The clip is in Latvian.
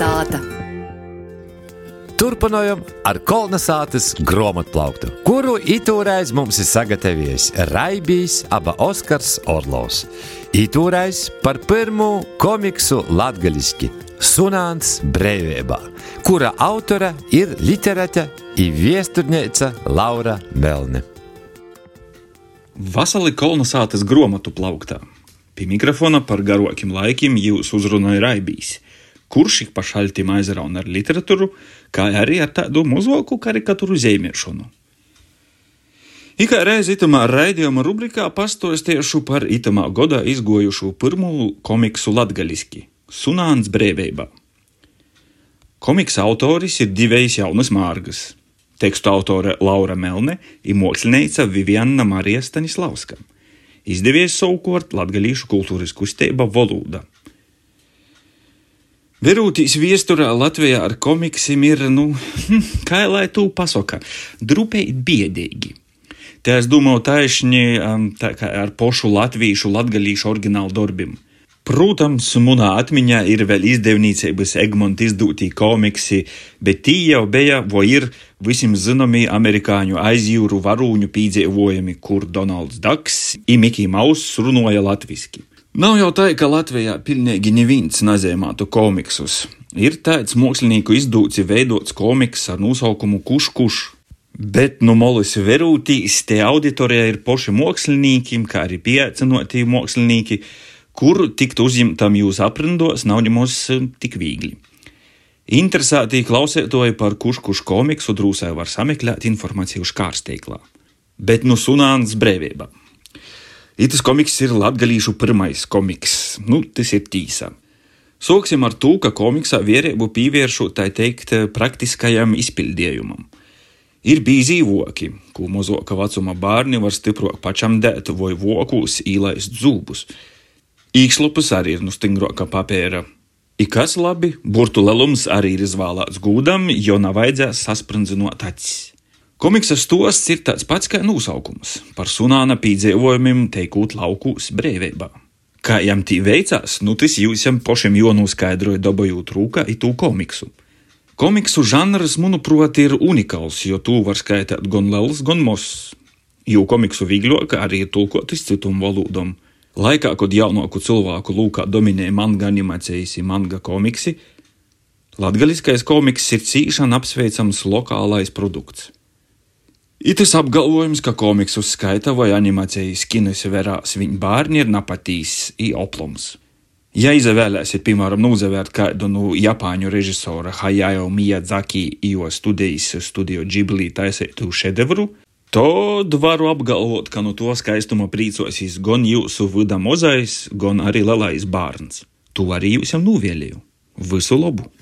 sāta. Turpinājām ar kolonizācijas grāmatplauktu, kuru itūreiz mums ir sagatavojis Raibijs, aba Oskars Orlovs. Itūreiz par pirmo komiksu latgaliski Sunāns Brīvībā, kura autora ir literāte un viesturniece Laura Melne. Vasarī kolonizācijas grāmatu plauktā. Pie mikrofona par garākiem laikiem jūs uzrunāja Raibijs kurš ik pa šaltim aizrauna ar literatūru, kā arī ar tādu mazāku karikatūru zīmēšanu. Ikā reizi itamā raidījuma rubrikā pastostiešu par itamā godā izgojušu pirmo komiksu latgaliski - Sunāns brēvībā. Komiksa autoris ir divējs jaunas mārgas. Tekstu autore Laura Melne ir mākslinieca Vivianna Marija Stanislavska. Izdevies savukārt latgalīšu kultūras kustība Volūda. Verūtīs viesturā Latvijā ar komiksim ir, nu, kā lai tu pasaka, drupēji biedīgi. Te es domāju taisni tā kā ar pošu latviešu, latgalīšu oriģinālu darbim. Protams, manā atmiņā ir vēl izdevniecības Egmonta izdotī komiksi, bet tī jau bija, vai ir visiem zināmi amerikāņu aizjūru varūņu pīdzēvojumi, kur Donalds Daks un Mikija Mauss runāja latviski. Nav jau tā, ka Latvijā pilnīgi neviens nezīmētu komiksus. Ir tāds mākslinieku izdūts veidots komiks ar nosaukumu Kuškuš. Bet nu molis verūtīs, te auditorijā ir poši mākslinieki, kā arī pieaicinotī mākslinieki, kuru tikt uzņemtam jūs aprindos nav nemaz eh, tik viegli. Interesētī klausētoji par Kuškuš komiksu drūsai var sameklēt informāciju škārsteiklā. Bet nu sunāns brīvībā. Itis komiks ir latgalīšu pirmais komiks, nu, tas ir tīsā. Sāksim ar to, ka komiksā vērību pievēršot tā teikt praktiskajam izpildījumam. Ir bijis īvoki, ko mozoka vecuma bērni var stiprāk pašam dēt vai vokūs īlaist zūbus. Īkšlupus arī ir no stingrāka papēra. Ikas labi, burtu lelums arī ir izvēlēts gūdam, jo nav vajadzēs sasprindzinot acis. Komiksa stosts ir tāds pats kā nosaukums - par sunāna pīdzēvojumiem teikot laukūs brīvībā. Kā jām tī veicās, nu tas jūs jām pašiem jau noskaidroja dabajot rūkā itū komiksu. Komiksu žanrs, manuprāt, ir unikāls, jo to var skaitīt gan liels, gan mozs. Jo komiksu vieglāk arī ir tulkot uz citām valodām. Laikā, kad jaunāku cilvēku lūkā dominēja manga animācijas manga komiksi, latgaliskais komiks ir cīšana apsveicams lokālais produkts. Itis apgalvojums, ka komiksu skaita vai animācijas kinos verās viņa bērni ir napatīs i oplums. Ja izvēlēsiet, piemēram, nozavērt kādu no Japāņu režisora Hayao Miyazaki jo studijas studio Ghibli taisītu šedevru, tad varu apgalvot, ka no to skaistuma priecosies gan jūsu vida mozais, gan arī lielais bērns. To arī jūs jau novēlēju. Visu labu!